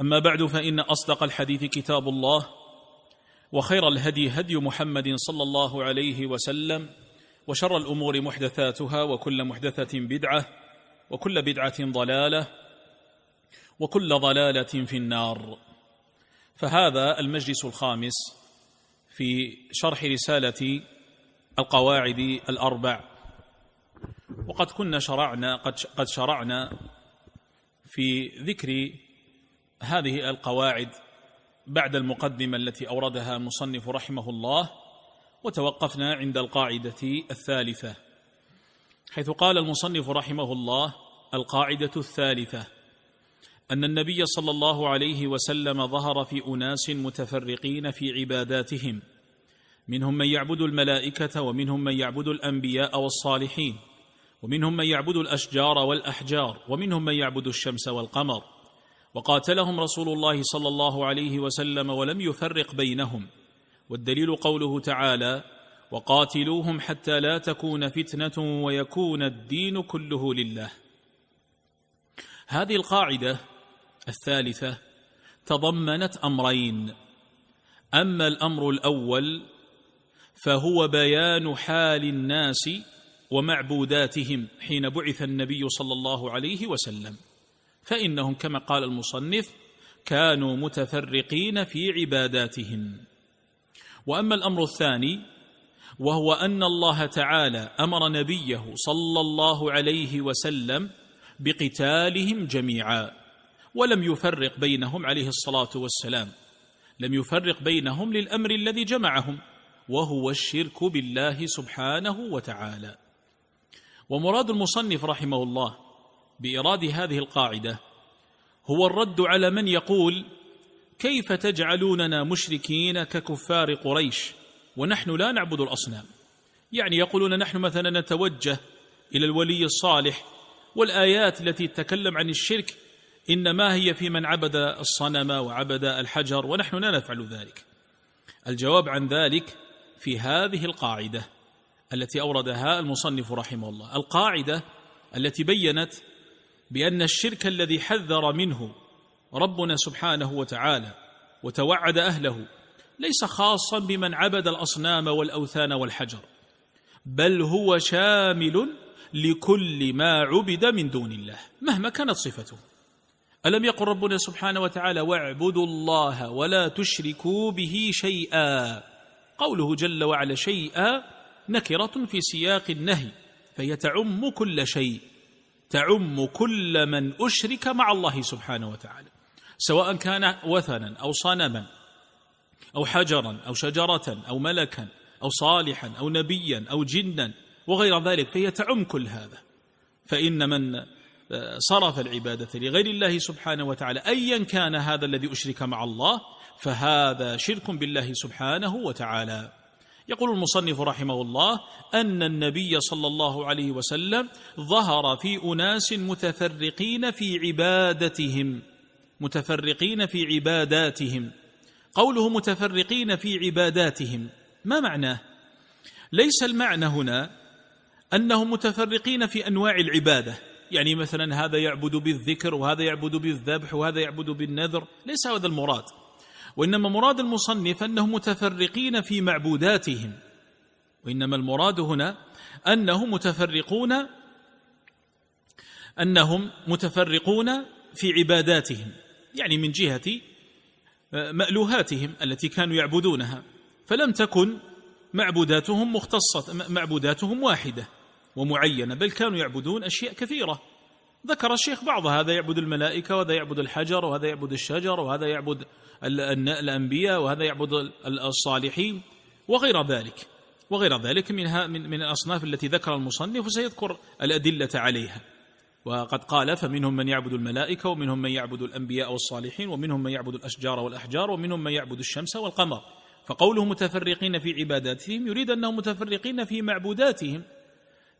أما بعد فإن أصدق الحديث كتاب الله وخير الهدي هدي محمد صلى الله عليه وسلم وشر الأمور محدثاتها وكل محدثة بدعة وكل بدعة ضلالة وكل ضلالة في النار. فهذا المجلس الخامس في شرح رسالة القواعد الأربع. وقد كنا شرعنا قد شرعنا في ذكر هذه القواعد بعد المقدمة التي أوردها المصنف رحمه الله وتوقفنا عند القاعدة الثالثة حيث قال المصنف رحمه الله القاعدة الثالثة أن النبي صلى الله عليه وسلم ظهر في أناس متفرقين في عباداتهم منهم من يعبد الملائكة ومنهم من يعبد الأنبياء والصالحين ومنهم من يعبد الأشجار والأحجار ومنهم من يعبد الشمس والقمر. وقاتلهم رسول الله صلى الله عليه وسلم ولم يفرق بينهم. والدليل قوله تعالى وقاتلوهم حتى لا تكون فتنة ويكون الدين كله لله. هذه القاعدة الثالثة تضمنت أمرين. أما الأمر الأول فهو بيان حال الناس ومعبوداتهم حين بعث النبي صلى الله عليه وسلم. فإنهم كما قال المصنف كانوا متفرقين في عباداتهم. وأما الأمر الثاني وهو أن الله تعالى أمر نبيه صلى الله عليه وسلم بقتالهم جميعا ولم يفرق بينهم عليه الصلاة والسلام لم يفرق بينهم للأمر الذي جمعهم وهو الشرك بالله سبحانه وتعالى. ومراد المصنف رحمه الله بايراد هذه القاعدة هو الرد على من يقول كيف تجعلوننا مشركين ككفار قريش؟ ونحن لا نعبد الأصنام. يعني يقولون نحن مثلا نتوجه إلى الولي الصالح والآيات التي تتكلم عن الشرك إنما هي في من عبد الصنم وعبد الحجر ونحن لا نفعل ذلك. الجواب عن ذلك في هذه القاعدة التي أوردها المصنف رحمه الله. القاعدة التي بينت بأن الشرك الذي حذر منه ربنا سبحانه وتعالى وتوعد أهله ليس خاصا بمن عبد الأصنام والأوثان والحجر بل هو شامل لكل ما عبد من دون الله مهما كانت صفته. ألم يقل ربنا سبحانه وتعالى واعبدوا الله ولا تشركوا به شيئا؟ قوله جل وعلا شيئا نكرة في سياق النهي فهي تعم كل شيء. تعم كل من أشرك مع الله سبحانه وتعالى سواء كان وثنا أو صنما أو حجرا أو شجرة أو ملكا أو صالحا أو نبيا أو جنا وغير ذلك فهي تعم كل هذا. فإن من صرف العبادة لغير الله سبحانه وتعالى أيا كان هذا الذي أشرك مع الله فهذا شرك بالله سبحانه وتعالى. يقول المصنف رحمه الله أن النبي صلى الله عليه وسلم ظهر في أناس متفرقين في عبادتهم متفرقين في عباداتهم. قوله متفرقين في عباداتهم ما معناه؟ ليس المعنى هنا أنهم متفرقين في أنواع العبادة يعني مثلا هذا يعبد بالذكر وهذا يعبد بالذبح وهذا يعبد بالنذر ليس هذا المراد. وإنما مراد المصنف أنهم متفرقين في معبوداتهم. وإنما المراد هنا أنهم متفرقون أنهم متفرقون في عباداتهم يعني من جهة آه، مألوهاتهم التي كانوا يعبدونها. فلم تكن معبوداتهم مختصة معبوداتهم واحدة ومعينة بل كانوا يعبدون أشياء كثيرة. ذكر الشيخ بعض هذا يعبد الملائكة وهذا يعبد الحجر وهذا يعبد الشجر وهذا يعبد الأنبياء وهذا يعبد الصالحين وغير ذلك. وغير ذلك منها من من الأصناف التي ذكر المصنف وسيذكر الأدلة عليها. وقد قال فمنهم من يعبد الملائكة ومنهم من يعبد الأنبياء والصالحين ومنهم من يعبد الأشجار والأحجار ومنهم من يعبد الشمس والقمر. فقوله متفرقين في عباداتهم يريد أنهم متفرقين في معبوداتهم.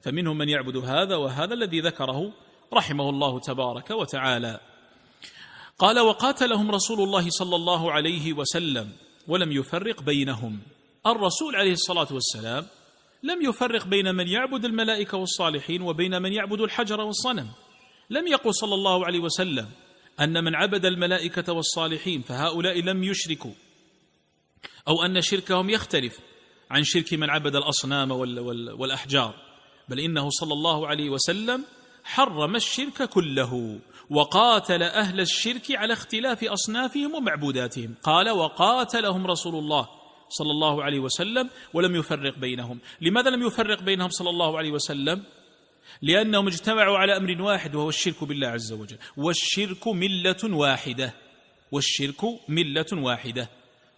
فمنهم من يعبد هذا وهذا الذي ذكره رحمه الله تبارك وتعالى. قال وقاتلهم رسول الله صلى الله عليه وسلم ولم يفرق بينهم. الرسول عليه الصلاة والسلام لم يفرق بين من يعبد الملائكة والصالحين وبين من يعبد الحجر والصنم. لم يقل صلى الله عليه وسلم أن من عبد الملائكة والصالحين فهؤلاء لم يشركوا أو أن شركهم يختلف عن شرك من عبد الأصنام والأحجار. بل إنه صلى الله عليه وسلم حرم الشرك كله وقاتل أهل الشرك على اختلاف أصنافهم ومعبوداتهم. قال وقاتلهم رسول الله صلى الله عليه وسلم ولم يفرق بينهم. لماذا لم يفرق بينهم صلى الله عليه وسلم؟ لأنهم اجتمعوا على أمر واحد وهو الشرك بالله عز وجل. والشرك ملة واحدة. والشرك ملة واحدة.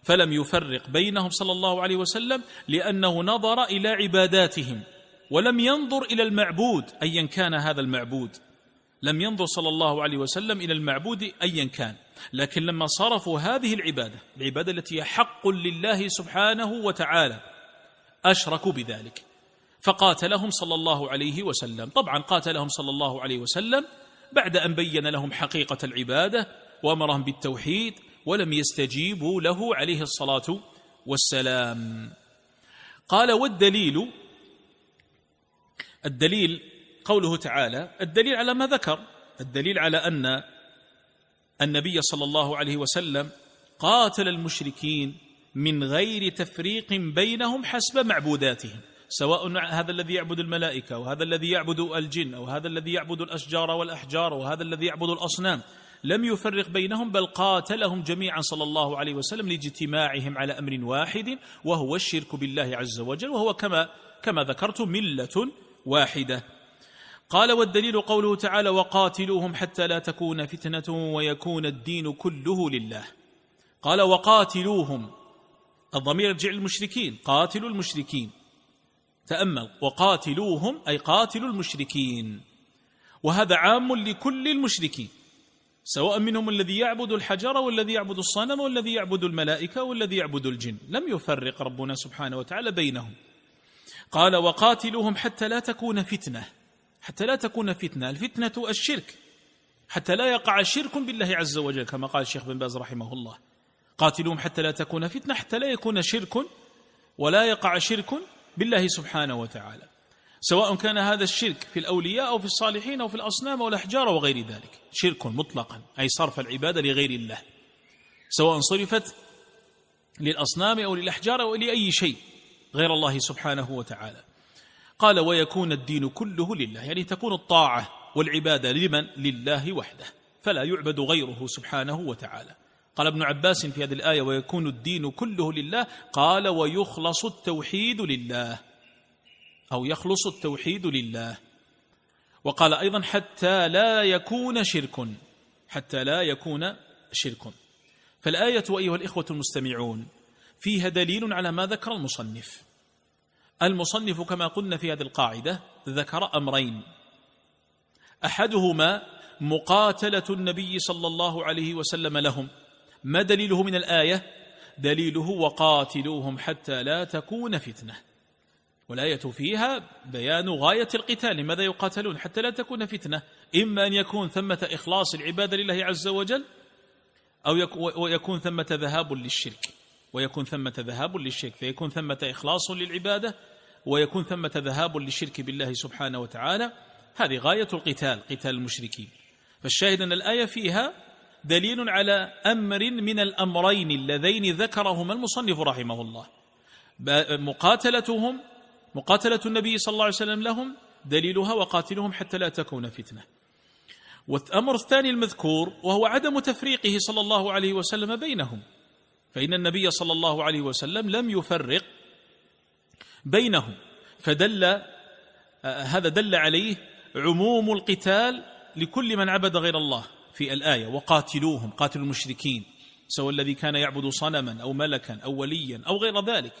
فلم يفرق بينهم صلى الله عليه وسلم لأنه نظر إلى عباداتهم. ولم ينظر إلى المعبود ايا كان هذا المعبود. لم ينظر صلى الله عليه وسلم إلى المعبود ايا كان. لكن لما صرفوا هذه العبادة العبادة التي هي حق لله سبحانه وتعالى أشركوا بذلك. فقاتلهم صلى الله عليه وسلم. طبعا قاتلهم صلى الله عليه وسلم بعد أن بين لهم حقيقة العبادة وأمرهم بالتوحيد ولم يستجيبوا له عليه الصلاة والسلام. قال والدليل الدليل قوله تعالى الدليل على ما ذكر الدليل على أن النبي صلى الله عليه وسلم قاتل المشركين من غير تفريق بينهم حسب معبوداتهم سواء هذا الذي يعبد الملائكة وهذا الذي يعبد الجن أو هذا الذي يعبد الأشجار والأحجار وهذا الذي يعبد الأصنام لم يفرق بينهم بل قاتلهم جميعا صلى الله عليه وسلم لاجتماعهم على أمر واحد وهو الشرك بالله عز وجل وهو كما كما ذكرت ملة واحدة. قال والدليل قوله تعالى وقاتلوهم حتى لا تكون فتنة ويكون الدين كله لله. قال وقاتلوهم. الضمير يرجع للمشركين قاتلوا المشركين. تأمل. وقاتلوهم أي قاتلوا المشركين. وهذا عام لكل المشركين. سواء منهم الذي يعبد الحجر والذي يعبد الصنم والذي يعبد الملائكة والذي يعبد الجن. لم يفرق ربنا سبحانه وتعالى بينهم. قال وقاتلوهم حتى لا تكون فتنة حتى لا تكون فتنة الفتنة الشرك حتى لا يقع شرك بالله عز وجل كما قال الشيخ بن باز رحمه الله. قاتلوهم حتى لا تكون فتنة حتى لا يكون شرك ولا يقع شرك بالله سبحانه وتعالى. سواء كان هذا الشرك في الأولياء أو في الصالحين أو في الأصنام أو الأحجار وغير ذلك شرك مطلقا أي صرف العبادة لغير الله. سواء صرفت للأصنام أو للأحجار أو لأي شيء. غير الله سبحانه وتعالى. قال ويكون الدين كله لله. يعني تكون الطاعة والعبادة لمن؟ لله وحده. فلا يعبد غيره سبحانه وتعالى. قال ابن عباس في هذه الآية ويكون الدين كله لله. قال ويخلص التوحيد لله. أو يخلص التوحيد لله. وقال أيضا حتى لا يكون شرك. حتى لا يكون شرك. فالآية أيها الإخوة المستمعون فيها دليل على ما ذكر المصنف. المصنف كما قلنا في هذه القاعدة ذكر أمرين. أحدهما مقاتلة النبي صلى الله عليه وسلم لهم. ما دليله من الآية؟ دليله وقاتلوهم حتى لا تكون فتنة. والآية فيها بيان غاية القتال لماذا يقاتلون حتى لا تكون فتنة؟ إما أن يكون ثمة إخلاص العباده لله عز وجل أو يكون ثمة ذهاب للشرك. ويكون ثمة ذهاب للشرك فيكون ثمة إخلاص للعبادة ويكون ثمة ذهاب للشرك بالله سبحانه وتعالى. هذه غاية القتال قتال المشركين. فالشاهد أن الآية فيها دليل على أمر من الأمرين اللذين ذكرهما المصنف رحمه الله. مقاتلتهم مقاتلة النبي صلى الله عليه وسلم لهم دليلها وقاتلهم حتى لا تكون فتنة. والأمر الثاني المذكور وهو عدم تفريقه صلى الله عليه وسلم بينهم. فإن النبي صلى الله عليه وسلم لم يفرق بينهم فدل آه، هذا دل عليه عموم القتال لكل من عبد غير الله في الآية وقاتلوهم قاتلوا المشركين سواء الذي كان يعبد صنما أو ملكا أو وليا أو غير ذلك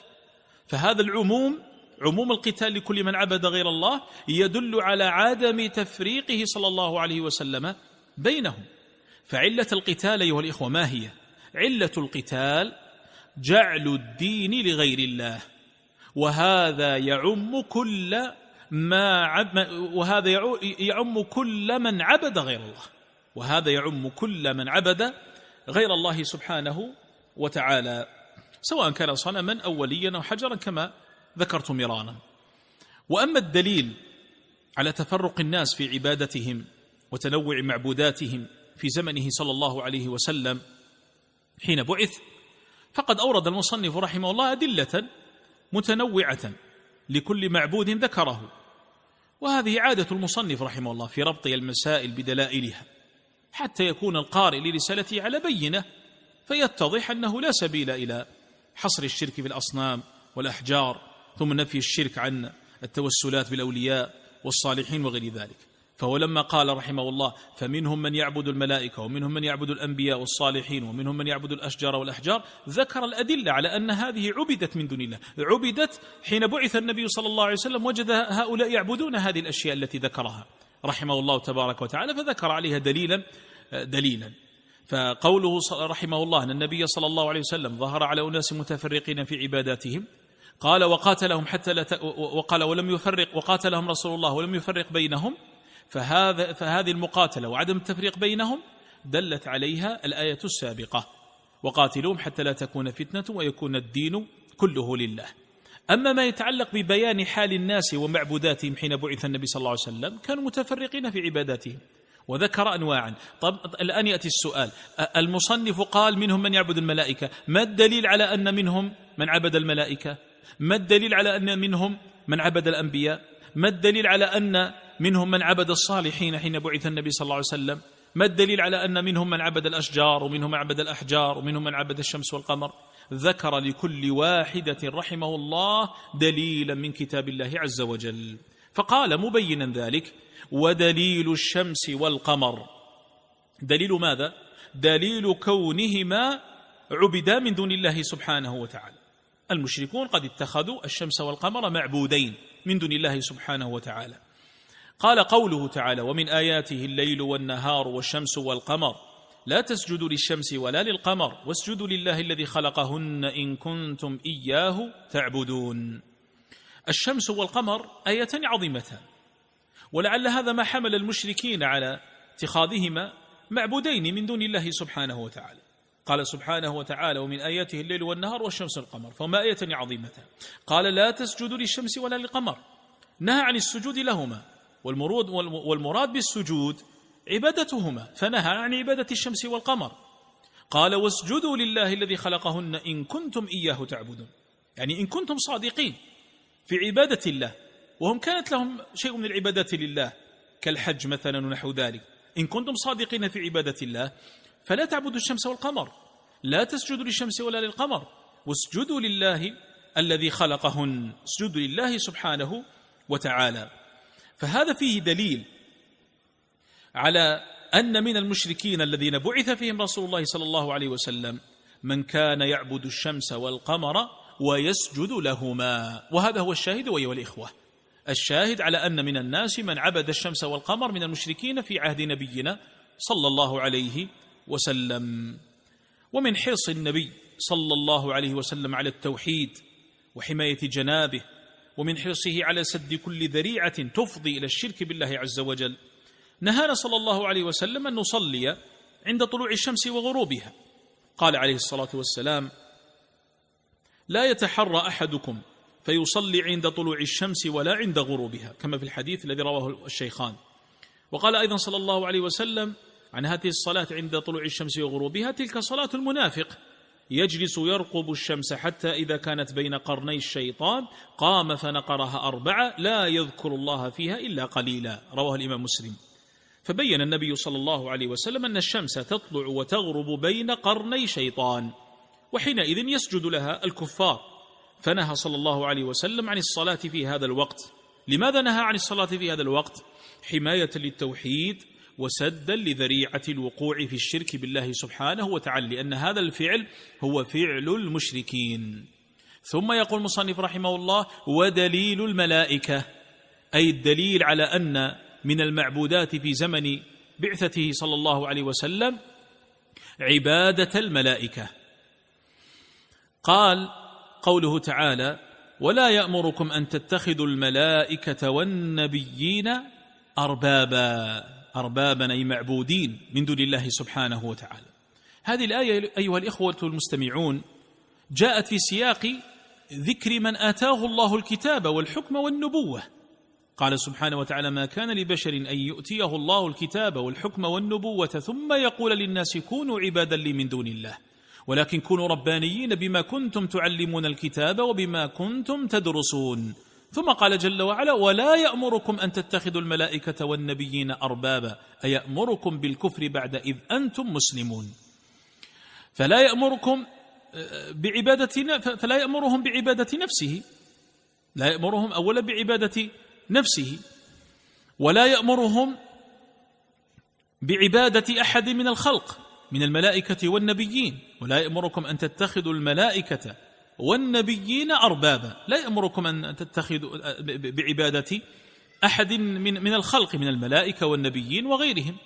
فهذا العموم عموم القتال لكل من عبد غير الله يدل على عدم تفريقه صلى الله عليه وسلم بينهم فعلة القتال أيها الإخوة ما هي؟ علة القتال جعل الدين لغير الله وهذا يعم كل ما عب وهذا يعم كل من عبد غير الله وهذا يعم كل من عبد غير الله سبحانه وتعالى سواء كان صنما أو وليا أو حجرا كما ذكرت مرارا وأما الدليل على تفرق الناس في عبادتهم وتنوع معبوداتهم في زمنه صلى الله عليه وسلم حين بعث فقد أورد المصنف رحمه الله أدلة متنوعة لكل معبود ذكره. وهذه عادة المصنف رحمه الله في ربط المسائل بدلائلها حتى يكون القارئ لرسالته على بينة فيتضح أنه لا سبيل إلى حصر الشرك في الاصنام والأحجار ثم نفي الشرك عن التوسلات بالأولياء والصالحين وغير ذلك. فهو لما قال رحمه الله فمنهم من يعبد الملائكة ومنهم من يعبد الأنبياء والصالحين ومنهم من يعبد الأشجار والأحجار ذكر الأدلة على أن هذه عبدت من دون الله. عبدت حين بعث النبي صلى الله عليه وسلم وجد هؤلاء يعبدون هذه الأشياء التي ذكرها. رحمه الله تبارك وتعالى فذكر عليها دليلا دليلا. فقوله رحمه الله أن النبي صلى الله عليه وسلم ظهر على أناس متفرقين في عباداتهم قال وقاتلهم حتى لا وقال ولم يفرق وقاتلهم رسول الله ولم يفرق بينهم فهذا فهذه المقاتلة وعدم التفريق بينهم دلت عليها الآية السابقة. وقاتلوهم حتى لا تكون فتنة ويكون الدين كله لله. أما ما يتعلق ببيان حال الناس ومعبوداتهم حين بعث النبي صلى الله عليه وسلم كانوا متفرقين في عباداتهم. وذكر انواعا. طب الآن يأتي السؤال. المصنف قال منهم من يعبد الملائكة. ما الدليل على أن منهم من عبد الملائكة؟ ما الدليل على أن منهم من عبد الأنبياء؟ ما الدليل على أن منهم من عبد الصالحين حين بعث النبي صلى الله عليه وسلم. ما الدليل على أن منهم من عبد الأشجار ومنهم من عبد الأحجار ومنهم من عبد الشمس والقمر؟ ذكر لكل واحدة رحمه الله دليلا من كتاب الله عز وجل. فقال مبينا ذلك ودليل الشمس والقمر دليل ماذا؟ دليل كونهما عبدا من دون الله سبحانه وتعالى. المشركون قد اتخذوا الشمس والقمر معبودين من دون الله سبحانه وتعالى. قال قوله تعالى ومن آياته الليل والنهار والشمس والقمر. لا تسجدوا للشمس ولا للقمر واسجدوا لله الذي خلقهن إن كنتم إياه تعبدون. الشمس والقمر آيتان عظيمتان ولعل هذا ما حمل المشركين على اتخاذهما معبودين من دون الله سبحانه وتعالى. قال سبحانه وتعالى ومن آياته الليل والنهار والشمس والقمر. فهما آيتان عظيمتان. قال لا تسجدوا للشمس ولا للقمر. نهى عن السجود لهما. والمرود والمراد بالسجود عبادتهما فنهى عن عبادة الشمس والقمر. قال واسجدوا لله الذي خلقهن إن كنتم إياه تعبدون. يعني إن كنتم صادقين في عبادة الله وهم كانت لهم شيء من العبادات لله كالحج مثلا ونحو ذلك. إن كنتم صادقين في عبادة الله فلا تعبدوا الشمس والقمر. لا تسجدوا للشمس ولا للقمر. واسجدوا لله الذي خلقهن اسجدوا لله سبحانه وتعالى. فهذا فيه دليل على أن من المشركين الذين بعث فيهم رسول الله صلى الله عليه وسلم من كان يعبد الشمس والقمر ويسجد لهما. وهذا هو الشاهد أيها الإخوة. الشاهد على أن من الناس من عبد الشمس والقمر من المشركين في عهد نبينا صلى الله عليه وسلم. ومن حرص النبي صلى الله عليه وسلم على التوحيد وحماية جنابه ومن حرصه على سد كل ذريعة تفضي إلى الشرك بالله عز وجل. نهانا صلى الله عليه وسلم أن نصلي عند طلوع الشمس وغروبها. قال عليه الصلاة والسلام لا يتحرى أحدكم فيصلي عند طلوع الشمس ولا عند غروبها. كما في الحديث الذي رواه الشيخان. وقال أيضا صلى الله عليه وسلم عن هذه الصلاة عند طلوع الشمس وغروبها تلك صلاة المنافق. يجلس يرقب الشمس حتى إذا كانت بين قرني الشيطان قام فنقرها أربعة لا يذكر الله فيها إلا قليلا. رواه الإمام مسلم. فبين النبي صلى الله عليه وسلم أن الشمس تطلع وتغرب بين قرني شيطان وحينئذ يسجد لها الكفار. فنهى صلى الله عليه وسلم عن الصلاة في هذا الوقت. لماذا نهى عن الصلاة في هذا الوقت؟ حماية للتوحيد وسدا لذريعة الوقوع في الشرك بالله سبحانه وتعالى لأن هذا الفعل هو فعل المشركين. ثم يقول المصنف رحمه الله ودليل الملائكة. أي الدليل على أن من المعبودات في زمن بعثته صلى الله عليه وسلم عبادة الملائكة. قال قوله تعالى ولا يأمركم أن تتخذوا الملائكة والنبيين أربابا. أربابا أي معبودين من دون الله سبحانه وتعالى. هذه الآية أيها الإخوة المستمعون جاءت في سياق ذكر من آتاه الله الكتاب والحكم والنبوة. قال سبحانه وتعالى ما كان لبشر أن يؤتيه الله الكتاب والحكم والنبوة ثم يقول للناس كونوا عبادا لي من دون الله ولكن كونوا ربانيين بما كنتم تعلمون الكتاب وبما كنتم تدرسون. ثم قال جل وعلا ولا يأمركم أن تتخذوا الملائكة والنبيين أربابا أيأمركم بالكفر بعد إذ أنتم مسلمون؟ فلا يأمركم آه، بعبادة فلا يأمرهم بعبادة نفسه لا يأمرهم أولا بعبادة نفسه ولا يأمرهم بعبادة أحد من الخلق من الملائكة والنبيين ولا يأمركم أن تتخذوا الملائكة والنبيين أربابا. لا يأمركم أن تتخذوا بعبادة أحد من من الخلق من الملائكة والنبيين وغيرهم.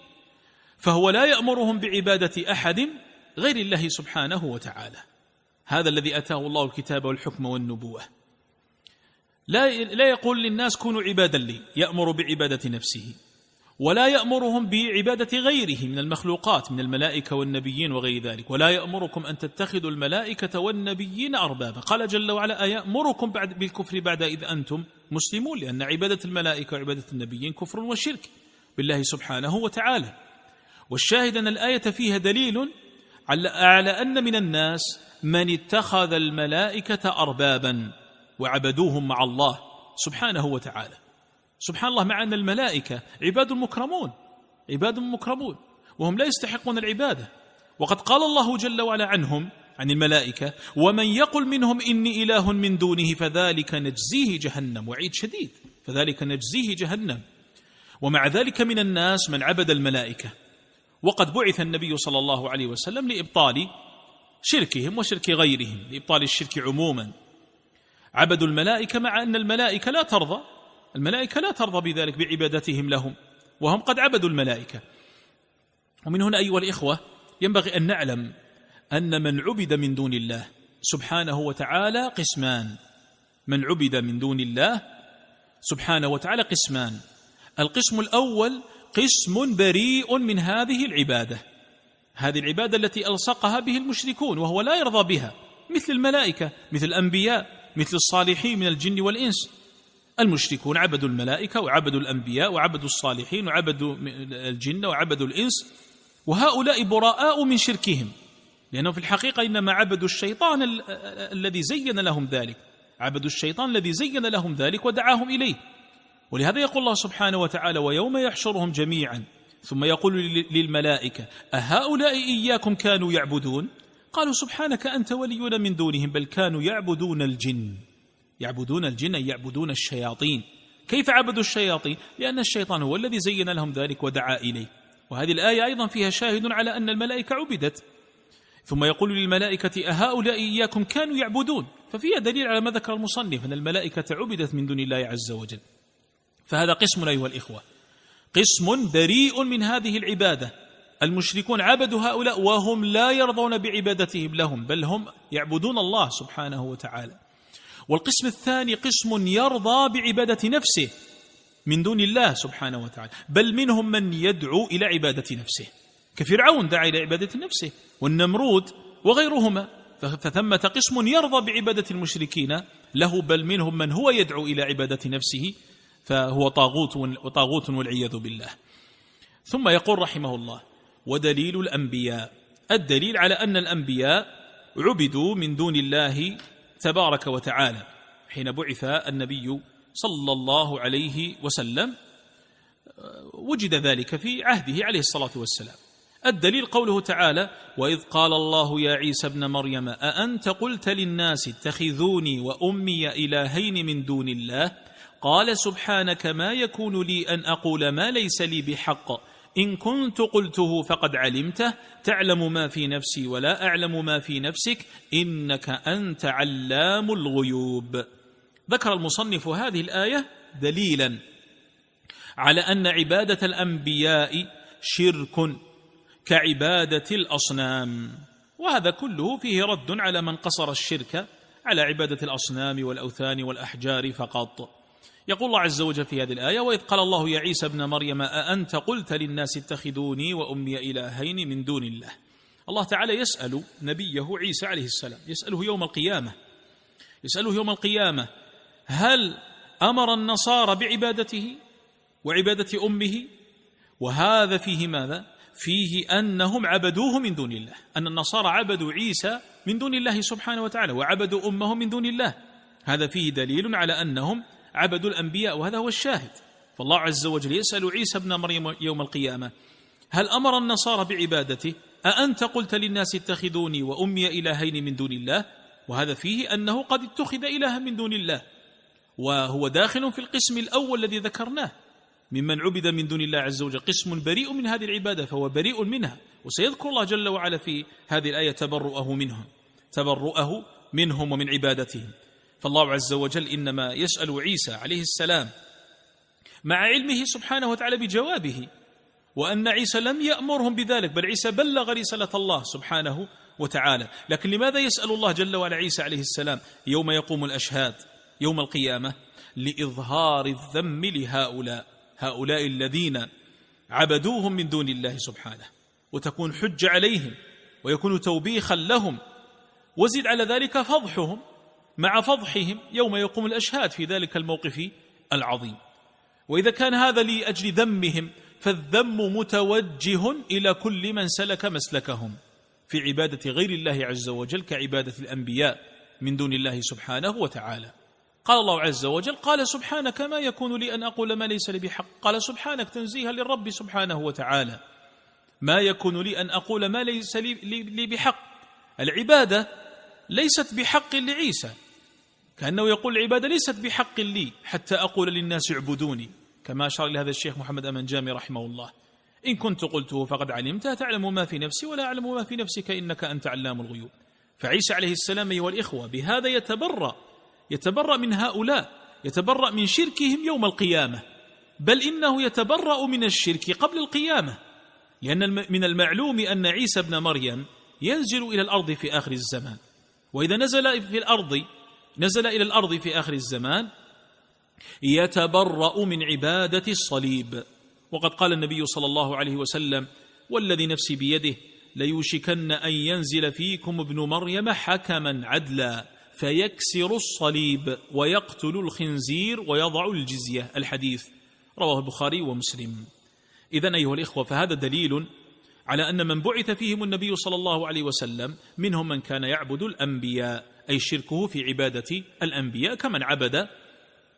فهو لا يأمرهم بعبادة أحد غير الله سبحانه وتعالى. هذا الذي أتاه الله الكتاب والحكم والنبوة. لا لا يقول للناس كونوا عبادا لي. يأمر بعبادة نفسه. ولا يأمرهم بعبادة غيره من المخلوقات من الملائكة والنبيين وغير ذلك. ولا يأمركم أن تتخذوا الملائكة والنبيين أربابا. قال جل وعلا أيأمركم بعد بالكفر بعد إذ أنتم مسلمون؟ لأن عبادة الملائكة وعبادة النبيين كفر وشرك بالله سبحانه وتعالى. والشاهد أن الآية فيها دليل على أن من الناس من اتخذ الملائكة أربابا وعبدوهم مع الله سبحانه وتعالى. سبحان الله مع أن الملائكة عباد مكرمون عباد مكرمون وهم لا يستحقون العبادة. وقد قال الله جل وعلا عنهم عن الملائكة ومن يقل منهم إني إله من دونه فذلك نجزيه جهنم وعيد شديد فذلك نجزيه جهنم. ومع ذلك من الناس من عبد الملائكة. وقد بعث النبي صلى الله عليه وسلم لإبطال شركهم وشرك غيرهم لإبطال الشرك عموما. عبدوا الملائكة مع أن الملائكة لا ترضى الملائكة لا ترضى بذلك بعبادتهم لهم وهم قد عبدوا الملائكة. ومن هنا أيها الإخوة ينبغي أن نعلم أن من عبد من دون الله سبحانه وتعالى قسمان. من عبد من دون الله سبحانه وتعالى قسمان. القسم الأول قسم بريء من هذه العبادة. هذه العبادة التي ألصقها به المشركون وهو لا يرضى بها مثل الملائكة مثل الأنبياء مثل الصالحين من الجن والإنس. المشركون عبدوا الملائكة وعبدوا الأنبياء وعبدوا الصالحين وعبدوا الجن وعبدوا الإنس وهؤلاء براء من شركهم لأنهم في الحقيقة إنما عبدوا الشيطان الذي زين لهم ذلك عبدوا الشيطان الذي زين لهم ذلك ودعاهم إليه. ولهذا يقول الله سبحانه وتعالى ويوم يحشرهم جميعا. ثم يقول للملائكة أهؤلاء إياكم كانوا يعبدون؟ قالوا سبحانك أنت ولينا من دونهم بل كانوا يعبدون الجن. يعبدون الجن يعبدون الشياطين. كيف عبدوا الشياطين؟ لأن الشيطان هو الذي زين لهم ذلك ودعا إليه. وهذه الآية أيضا فيها شاهد على أن الملائكة عبدت. ثم يقول للملائكة أهؤلاء إياكم كانوا يعبدون. ففيها دليل على ما ذكر المصنف أن الملائكة عبدت من دون الله عز وجل. فهذا قسم أيها الإخوة. قسم بريء من هذه العبادة. المشركون عبدوا هؤلاء وهم لا يرضون بعبادتهم لهم بل هم يعبدون الله سبحانه وتعالى. والقسم الثاني قسم يرضى بعبادة نفسه من دون الله سبحانه وتعالى بل منهم من يدعو إلى عبادة نفسه. كفرعون دعا إلى عبادة نفسه والنمرود وغيرهما. فثمة قسم يرضى بعبادة المشركين له بل منهم من هو يدعو إلى عبادة نفسه فهو طاغوت وطاغوت والعياذ بالله. ثم يقول رحمه الله ودليل الأنبياء. الدليل على أن الأنبياء عبدوا من دون الله تبارك وتعالى حين بعث النبي صلى الله عليه وسلم وجد ذلك في عهده عليه الصلاة والسلام. الدليل قوله تعالى وإذ قال الله يا عيسى ابن مريم أأنت قلت للناس اتخذوني وأمي إلهين من دون الله؟ قال سبحانك ما يكون لي أن أقول ما ليس لي بحق إن كنت قلته فقد علمته تعلم ما في نفسي ولا أعلم ما في نفسك إنك أنت علام الغيوب. ذكر المصنف هذه الآية دليلا على أن عبادة الأنبياء شرك كعبادة الأصنام. وهذا كله فيه رد على من قصر الشرك على عبادة الأصنام والأوثان والأحجار فقط. يقول الله عز وجل في هذه الآية وإذ قال الله يا عيسى ابن مريم أأنت قلت للناس اتخذوني وأمي إلهين من دون الله؟ الله تعالى يسأل نبيه عيسى عليه السلام يسأله يوم القيامة يسأله يوم القيامة هل أمر النصارى بعبادته وعبادة أمه؟ وهذا فيه ماذا؟ فيه أنهم عبدوه من دون الله أن النصارى عبدوا عيسى من دون الله سبحانه وتعالى وعبدوا أمه من دون الله. هذا فيه دليل على أنهم عبدوا الأنبياء وهذا هو الشاهد. فالله عز وجل يسأل عيسى ابن مريم يوم القيامة هل أمر النصارى بعبادته؟ أأنت قلت للناس اتخذوني وأمي إلهين من دون الله؟ وهذا فيه أنه قد اتخذ إلها من دون الله. وهو داخل في القسم الأول الذي ذكرناه. ممن عبد من دون الله عز وجل قسم بريء من هذه العبادة فهو بريء منها. وسيذكر الله جل وعلا في هذه الآية تبرؤه منهم تبرؤه منهم ومن عبادتهم. فالله عز وجل إنما يسأل عيسى عليه السلام مع علمه سبحانه وتعالى بجوابه وأن عيسى لم يأمرهم بذلك بل عيسى بلغ رسالة الله سبحانه وتعالى. لكن لماذا يسأل الله جل وعلا عيسى عليه السلام يوم يقوم الأشهاد يوم القيامة؟ لإظهار الذم لهؤلاء هؤلاء الذين عبدوهم من دون الله سبحانه وتكون حج عليهم ويكون توبيخا لهم وزد على ذلك فضحهم مع فضحهم يوم يقوم الأشهاد في ذلك الموقف العظيم. وإذا كان هذا لأجل ذمهم فالذم متوجه إلى كل من سلك مسلكهم في عبادة غير الله عز وجل كعبادة الأنبياء من دون الله سبحانه وتعالى. قال الله عز وجل قال سبحانك ما يكون لي أن أقول ما ليس لي بحق. قال سبحانك تنزيها للرب سبحانه وتعالى ما يكون لي أن أقول ما ليس لي, بحق. العبادة ليست بحق لعيسى كأنه يقول العبادة ليست بحق لي حتى أقول للناس اعبدوني. كما أشار إلى هذا الشيخ محمد أمن جامي رحمه الله. إن كنت قلته فقد علمت. تعلم ما في نفسي ولا أعلم ما في نفسك إنك أنت علام الغيوب. فعيسى عليه السلام أيها الإخوة بهذا يتبرأ يتبرأ من هؤلاء يتبرأ من شركهم يوم القيامة. بل إنه يتبرأ من الشرك قبل القيامة. لأن من المعلوم أن عيسى ابن مريم ينزل إلى الأرض في آخر الزمان. وإذا نزل في الأرض نزل إلى الأرض في آخر الزمان يتبرأ من عبادة الصليب. وقد قال النبي صلى الله عليه وسلم والذي نفسي بيده ليوشكن أن ينزل فيكم ابن مريم حكما عدلا فيكسر الصليب ويقتل الخنزير ويضع الجزية. الحديث رواه البخاري ومسلم. اذا أيها الإخوة فهذا دليل على أن من بعث فيهم النبي صلى الله عليه وسلم منهم من كان يعبد الأنبياء. أي شركه في عبادة الأنبياء كمن عبد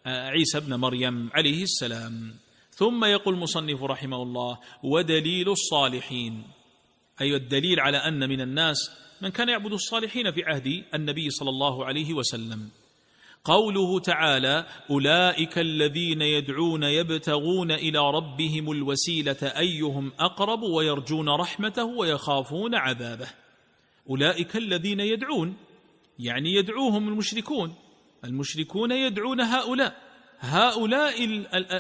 آه، عيسى ابن مريم عليه السلام. ثم يقول المصنف رحمه الله ودليل الصالحين اي الدليل على أن من الناس من كان يعبد الصالحين في عهد النبي صلى الله عليه وسلم. قوله تعالى أولئك الذين يدعون يبتغون إلى ربهم الوسيلة أيهم أقرب ويرجون رحمته ويخافون عذابه. أولئك الذين يدعون يعني يدعوهم المشركون. المشركون يدعون هؤلاء. هؤلاء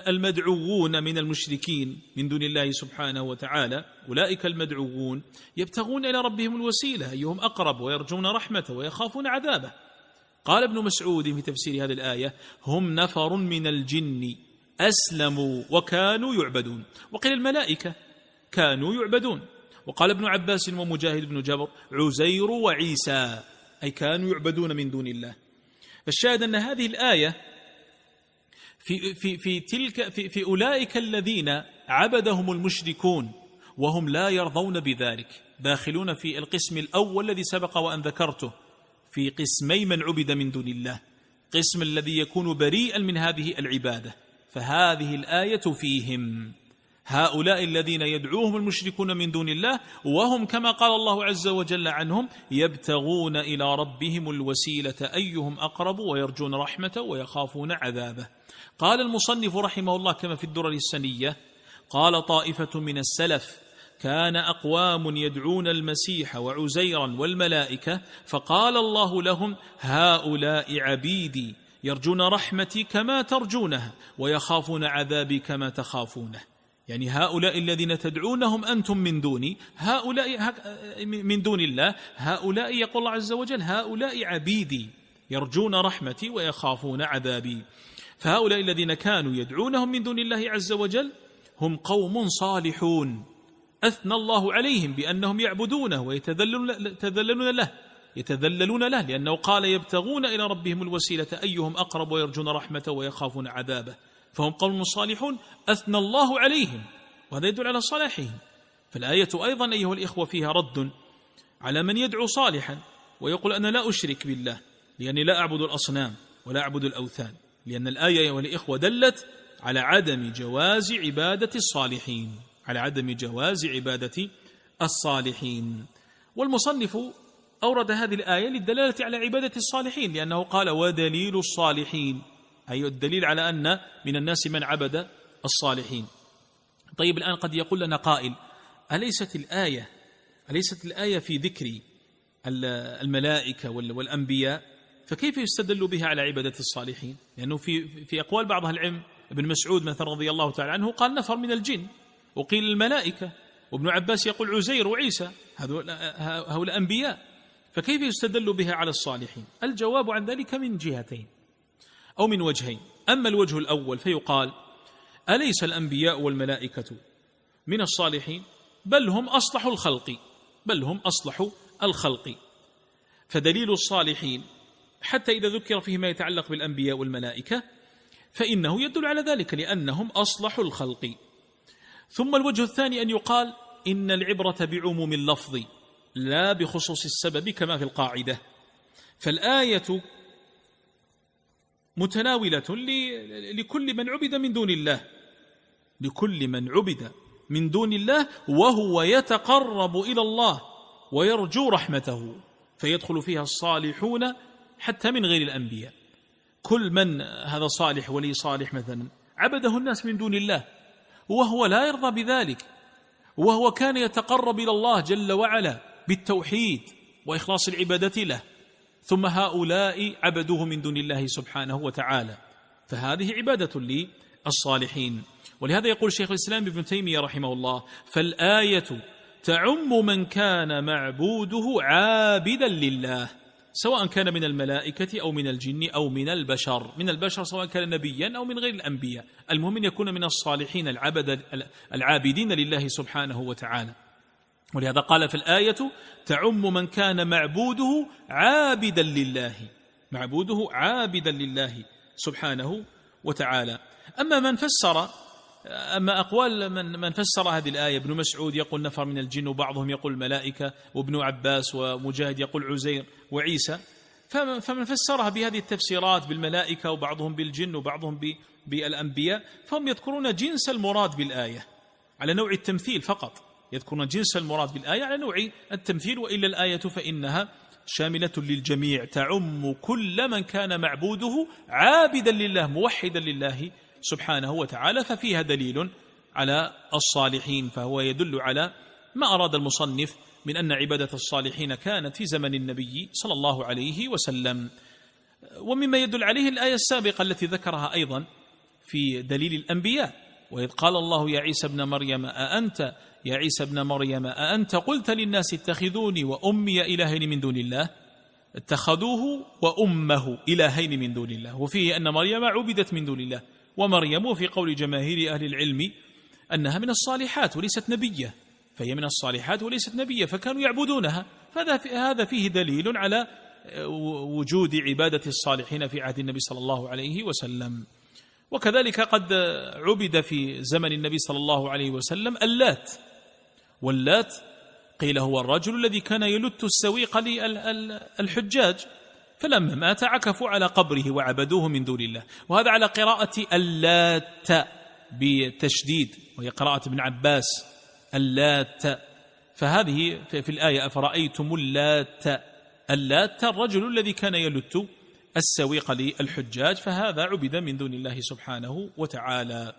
المدعوون من المشركين من دون الله سبحانه وتعالى. أولئك المدعوون يبتغون إلى ربهم الوسيلة. أيهم أقرب ويرجون رحمته ويخافون عذابه. قال ابن مسعود في تفسير هذه الآية هم نفر من الجن أسلموا وكانوا يعبدون. وقيل الملائكة كانوا يعبدون. وقال ابن عباس ومجاهد بن جبر عزير وعيسى. أي كانوا يعبدون من دون الله. فالشاهد أن هذه الآية في في في تلك في, في أولئك الذين عبدهم المشركون وهم لا يرضون بذلك داخلون في القسم الأول الذي سبق وأن ذكرته في قسمي من عبد من دون الله. قسم الذي يكون بريئا من هذه العبادة. فهذه الآية فيهم. هؤلاء الذين يدعوهم المشركون من دون الله وهم كما قال الله عز وجل عنهم يبتغون إلى ربهم الوسيلة أيهم أقرب ويرجون رحمته ويخافون عذابه. قال المصنف رحمه الله كما في الدرر السنية قال طائفة من السلف كان أقوام يدعون المسيح وعزيرا والملائكة فقال الله لهم هؤلاء عبيدي يرجون رحمتي كما ترجونها ويخافون عذابي كما تخافونه. يعني هؤلاء الذين تدعونهم أنتم من دوني هؤلاء من دون الله هؤلاء يقول الله عز وجل هؤلاء عبيدي يرجون رحمتي ويخافون عذابي. فهؤلاء الذين كانوا يدعونهم من دون الله عز وجل هم قوم صالحون. أثنى الله عليهم بأنهم يعبدونه ويتذللون له يتذللون له لأنه قال يبتغون إلى ربهم الوسيلة أيهم أقرب ويرجون رحمته ويخافون عذابه. فهم قوم صالحون أثنى الله عليهم وهذا يدل على صلاحهم. فالآية أيضا أيها الإخوة فيها رد على من يدعو صالحا ويقول أنا لا أشرك بالله لأني لا أعبد الأصنام ولا أعبد الأوثان لأن الآية أيها الإخوة دلت على عدم جواز عبادة الصالحين على عدم جواز عبادة الصالحين. والمصنف أورد هذه الآية للدلالة على عبادة الصالحين لأنه قال ودليل الصالحين أي الدليل على أن من الناس من عبد الصالحين. طيب الآن قد يقول لنا قائل أليست الآية أليست الآية في ذكر الملائكة والأنبياء؟ فكيف يستدل بها على عبادة الصالحين؟ لأنه في في أقوال بعض أهل العلم ابن مسعود مثلا رضي الله تعالى عنه قال نفر من الجن. وقيل الملائكة. وابن عباس يقول عزير وعيسى. هؤلاء أنبياء. فكيف يستدل بها على الصالحين؟ الجواب عن ذلك من جهتين. أو من وجهين. أما الوجه الأول فيقال أليس الأنبياء والملائكة من الصالحين؟ بل هم أصلح الخلق بل هم أصلح الخلق. فدليل الصالحين حتى إذا ذكر فيه ما يتعلق بالأنبياء والملائكة فإنه يدل على ذلك لأنهم أصلح الخلق. ثم الوجه الثاني أن يقال إن العبرة بعموم اللفظ لا بخصوص السبب كما في القاعدة. فالآية متناولة لكل من عبد من دون الله. لكل من عبد من دون الله وهو يتقرب إلى الله ويرجو رحمته فيدخل فيها الصالحون حتى من غير الأنبياء. كل من هذا صالح ولي صالح مثلا عبده الناس من دون الله وهو لا يرضى بذلك وهو كان يتقرب إلى الله جل وعلا بالتوحيد وإخلاص العبادة له. ثم هؤلاء عبدوه من دون الله سبحانه وتعالى. فهذه عبادة للصالحين ولهذا يقول شيخ الإسلام ابن تيمية رحمه الله فالآية تعم من كان معبوده عابدا لله سواء كان من الملائكة أو من الجن أو من البشر. من البشر سواء كان نبيا أو من غير الأنبياء. المهم أن يكون من الصالحين العبد العابدين لله سبحانه وتعالى. ولهذا قال في الآية تعم من كان معبوده عابدا لله معبوده عابدا لله سبحانه وتعالى. أما من فسر أما أقوال من, من فسر هذه الآية ابن مسعود يقول نفر من الجن وبعضهم يقول الملائكة وابن عباس ومجاهد يقول عزير وعيسى. فمن فسرها بهذه التفسيرات بالملائكة وبعضهم بالجن وبعضهم بالأنبياء فهم يذكرون جنس المراد بالآية على نوع التمثيل فقط. يذكرون جنس المراد بالآية على نوع التمثيل وإلا الآية فإنها شاملة للجميع. تعم كل من كان معبوده عابدا لله موحدا لله سبحانه وتعالى ففيها دليل على الصالحين فهو يدل على ما أراد المصنف من أن عبادة الصالحين كانت في زمن النبي صلى الله عليه وسلم. ومما يدل عليه الآية السابقة التي ذكرها أيضا في دليل الأنبياء وإذ قال الله يا عيسى ابن مريم أأنت يا عيسى ابن مريم أأنت قلت للناس اتخذوني وأمي إلهين من دون الله؟ اتخذوه وأمه إلهين من دون الله وفيه أن مريم عبدت من دون الله ومريم وفي قول جماهير أهل العلم أنها من الصالحات وليست نبية فهي من الصالحات وليست نبية فكانوا يعبدونها فهذا هذا فيه دليل على وجود عبادة الصالحين في عهد النبي صلى الله عليه وسلم. وكذلك قد عبد في زمن النبي صلى الله عليه وسلم اللات واللات قيل هو الرجل الذي كان يلت السويق للحجاج فلما مات عكفوا على قبره وعبدوه من دون الله. وهذا على قراءة اللات بتشديد وهي قراءة ابن عباس اللات. فهذه في الآية أفرأيتم اللات؟ اللات الرجل الذي كان يلت السويق للحجاج فهذا عبد من دون الله سبحانه وتعالى.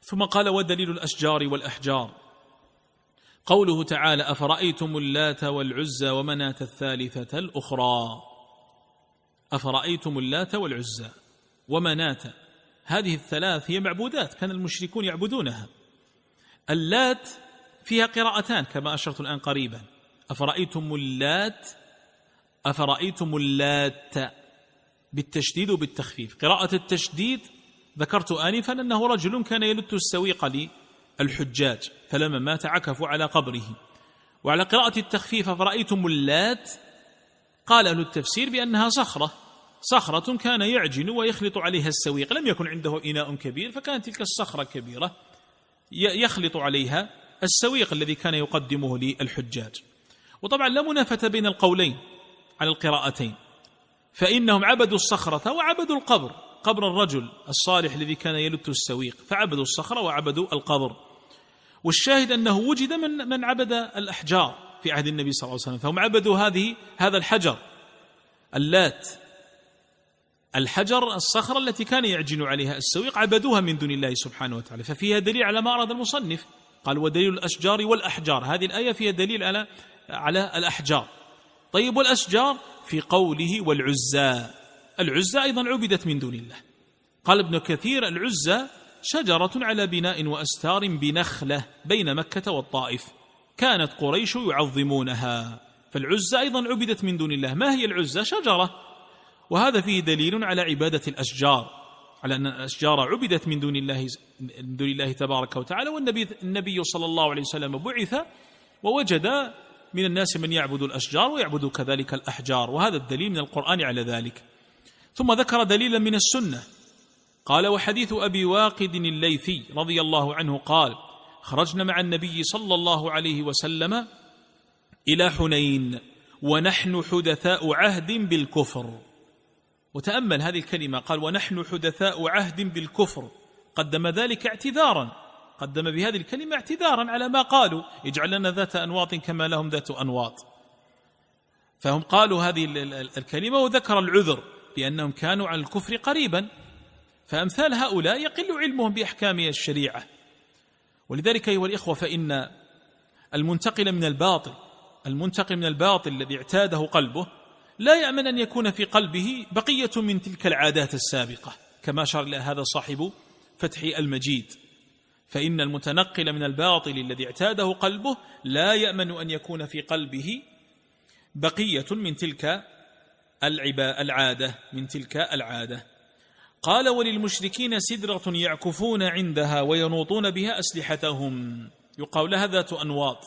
ثم قال ودليل الأشجار والأحجار. قوله تعالى أفرأيتم اللات والعزى ومناة الثالثة الأخرى؟ أفرأيتم اللات والعزى ومناة. هذه الثلاث هي معبودات كان المشركون يعبدونها. اللات فيها قراءتان كما أشرت الآن قريبا. أفرأيتم اللات؟ أفرأيتم اللات بالتشديد وبالتخفيف؟ قراءة التشديد ذكرت آنفا أنه رجل كان يلت السويق للحجاج فلما مات عكفوا على قبره. وعلى قراءة التخفيف أفرأيتم اللات؟ قال أهل التفسير بأنها صخرة. صخرة كان يعجن ويخلط عليها السويق. لم يكن عنده إناء كبير فكانت تلك الصخرة كبيرة. يخلط عليها السويق الذي كان يقدمه للحجاج. وطبعا لا منافة بين القولين على القراءتين. فإنهم عبدوا الصخرة وعبدوا القبر قبر الرجل الصالح الذي كان يلت السويق. فعبدوا الصخرة وعبدوا القبر. والشاهد أنه وجد من من عبد الأحجار في عهد النبي صلى الله عليه وسلم فهم عبدوا هذه هذا الحجر اللات. الحجر الصخرة التي كان يعجن عليها السويق عبدوها من دون الله سبحانه وتعالى ففيها دليل على ما أراد المصنف. قال ودليل الأشجار والأحجار. هذه الآية فيها دليل على على الأحجار. طيب والأشجار؟ في قوله والعزى. العزى أيضا عبدت من دون الله. قال ابن كثير العزى شجرة على بناء وأستار بنخلة بين مكة والطائف. كانت قريش يعظمونها. فالعزى أيضا عبدت من دون الله. ما هي العزى شجرة. وهذا فيه دليل على عبادة الأشجار على أن الأشجار عبدت من دون الله من دون الله تبارك وتعالى. والنبي النبي صلى الله عليه وسلم بعث ووجد من الناس من يعبد الأشجار ويعبد كذلك الأحجار. وهذا الدليل من القرآن على ذلك. ثم ذكر دليلا من السنة. قال وحديث أبي واقد الليثي رضي الله عنه قال خرجنا مع النبي صلى الله عليه وسلم إلى حنين ونحن حدثاء عهد بالكفر. وتأمل هذه الكلمة قال ونحن حدثاء عهد بالكفر. قدم ذلك اعتذارا قدم بهذه الكلمة اعتذارا على ما قالوا اجعل لنا ذات أنواط كما لهم ذات أنواط. فهم قالوا هذه الكلمة وذكر العذر بأنهم كانوا على الكفر قريبا. فأمثال هؤلاء يقل علمهم بأحكام الشريعة. ولذلك أيها الإخوة فإن المنتقل من الباطل المنتقل من الباطل الذي اعتاده قلبه لا يأمن أن يكون في قلبه بقية من تلك العادات السابقة. كما أشار إلى هذا صاحب فتح المجيد. فإن المتنقل من الباطل الذي اعتاده قلبه لا يأمن أن يكون في قلبه بقية من تلك العادة من تلك العادة. قال وللمشركين سدرة يعكفون عندها وينوطون بها أسلحتهم. يقال لها ذات أنواط.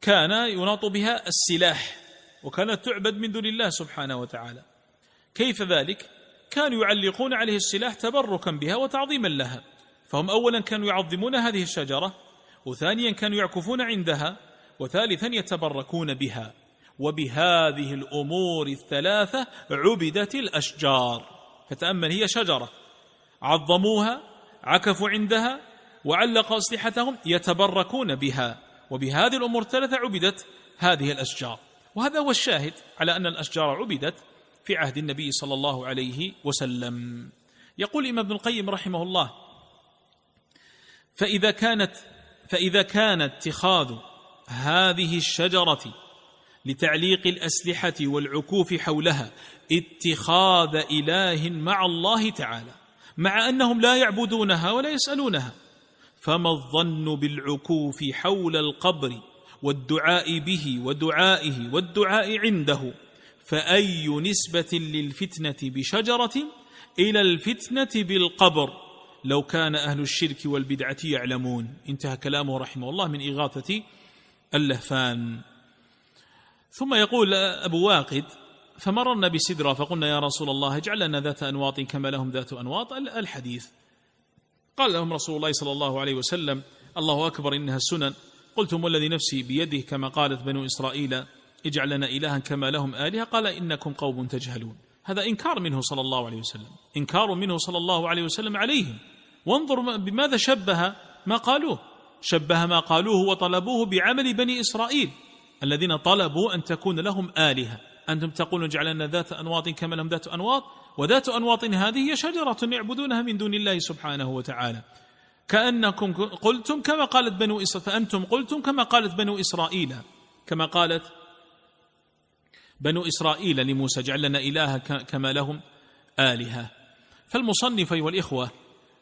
كان يناط بها السلاح وكانت تعبد من دون الله سبحانه وتعالى. كيف ذلك؟ كانوا يعلقون عليه السلاح تبركا بها وتعظيما لها. فهم اولا كانوا يعظمون هذه الشجرة وثانيا كانوا يعكفون عندها وثالثا يتبركون بها. وبهذه الأمور الثلاثة عبدت الأشجار. فتأمل هي شجرة. عظموها عكفوا عندها وعلقوا أسلحتهم يتبركون بها. وبهذه الأمور الثلاثة عبدت هذه الأشجار. وهذا هو الشاهد على أن الأشجار عبدت في عهد النبي صلى الله عليه وسلم. يقول الإمام ابن القيم رحمه الله فإذا كانت فإذا كان اتخاذ هذه الشجرة لتعليق الأسلحة والعكوف حولها اتخاذ إله مع الله تعالى مع أنهم لا يعبدونها ولا يسألونها. فما الظن بالعكوف حول القبر والدعاء به ودعائه والدعاء عنده؟ فأي نسبة للفتنة بشجرة إلى الفتنة بالقبر؟ لو كان أهل الشرك والبدعة يعلمون. انتهى كلامه رحمه الله من إغاثة اللهفان. ثم يقول أبو واقد فمررنا بسدرة فقلنا يا رسول الله اجعل لنا ذات أنواط كما لهم ذات أنواط الحديث. قال لهم رسول الله صلى الله عليه وسلم الله أكبر إنها السنن. قلتم والذي نفسي بيده كما قالت بنو إسرائيل اجعل لنا إلها كما لهم آلهة. قال إنكم قوم تجهلون. هذا إنكار منه صلى الله عليه وسلم. إنكار منه صلى الله عليه وسلم عليهم. وانظر بماذا شبه ما قالوه. شبه ما قالوه وطلبوه بعمل بني إسرائيل. الذين طلبوا أن تكون لهم آلهة. أنتم تقولون جعلنا ذات أنواط كما لهم ذات أنواط وذات أنواط هذه هي شجرة يعبدونها من دون الله سبحانه وتعالى. كأنكم قلتم كما قالت بنو إسرائيل فأنتم قلتم كما قالت بنو إسرائيل. كما قالت بنو إسرائيل لموسى جعل لنا إلها كما لهم آلهة. فالمصنف أيها الإخوة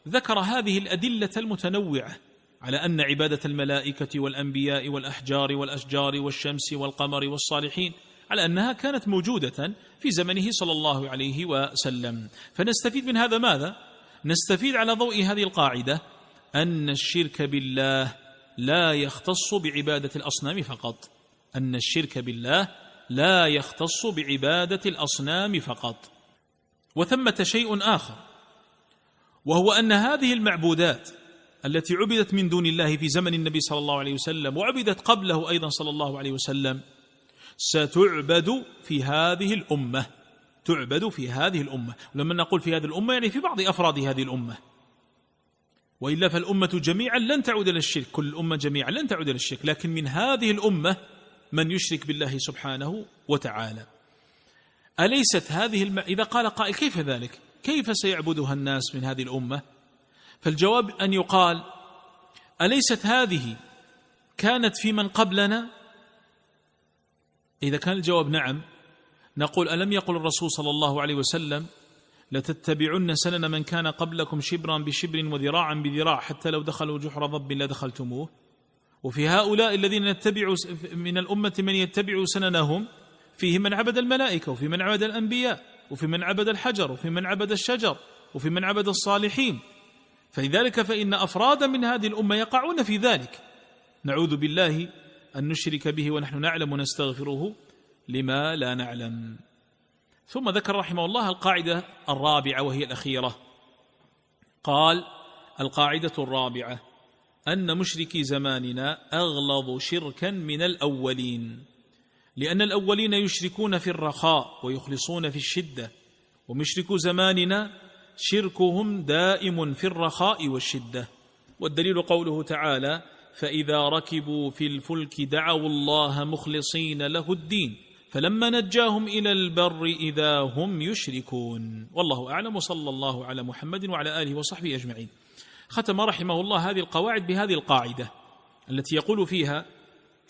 ذكر هذه الأدلة المتنوعة. على أن عبادة الملائكة والأنبياء والأحجار والأشجار والشمس والقمر والصالحين على أنها كانت موجودة في زمنه صلى الله عليه وسلم. فنستفيد من هذا ماذا؟ نستفيد على ضوء هذه القاعدة أن الشرك بالله لا يختص بعبادة الأصنام فقط. أن الشرك بالله لا يختص بعبادة الأصنام فقط. وثمة شيء آخر وهو أن هذه المعبودات التي عبدت من دون الله في زمن النبي صلى الله عليه وسلم وعبدت قبله أيضا صلى الله عليه وسلم. ستعبد في هذه الأمة. تعبد في هذه الأمة. ولما نقول في هذه الأمة يعني في بعض أفراد هذه الأمة. وإلا فالأمة جميعا لن تعود إلى الشرك. كل الأمة جميعا لن تعود إلى الشرك. لكن من هذه الأمة من يشرك بالله سبحانه وتعالى. أليست هذه الم... إذا قال قائل كيف ذلك؟ كيف سيعبدها الناس من هذه الأمة؟ فالجواب أن يقال أليست هذه كانت في من قبلنا؟ إذا كان الجواب نعم نقول ألم يقل الرسول صلى الله عليه وسلم لتتبعن سنن من كان قبلكم شبرا بشبر وذراعا بذراع حتى لو دخلوا جحر ضب لدخلتموه وفي هؤلاء الذين يتبعوا من الأمة من يتبع سننهم فيه من عبد الملائكة وفي من عبد الأنبياء وفي من عبد الحجر وفي من عبد الشجر وفي من عبد الصالحين. فلذلك فإن أفرادا من هذه الأمة يقعون في ذلك. نعوذ بالله أن نشرك به ونحن نعلم ونستغفره لما لا نعلم. ثم ذكر رحمه الله القاعدة الرابعة وهي الأخيرة. قال القاعدة الرابعة أن مشركي زماننا أغلظ شركا من الأولين. لأن الأولين يشركون في الرخاء ويخلصون في الشدة. ومشركو زماننا شركهم دائم في الرخاء والشدة. والدليل قوله تعالى فإذا ركبوا في الفلك دعوا الله مخلصين له الدين فلما نجاهم إلى البر إذا هم يشركون. والله أعلم وصلى الله على محمد وعلى آله وصحبه أجمعين. ختم رحمه الله هذه القواعد بهذه القاعدة التي يقول فيها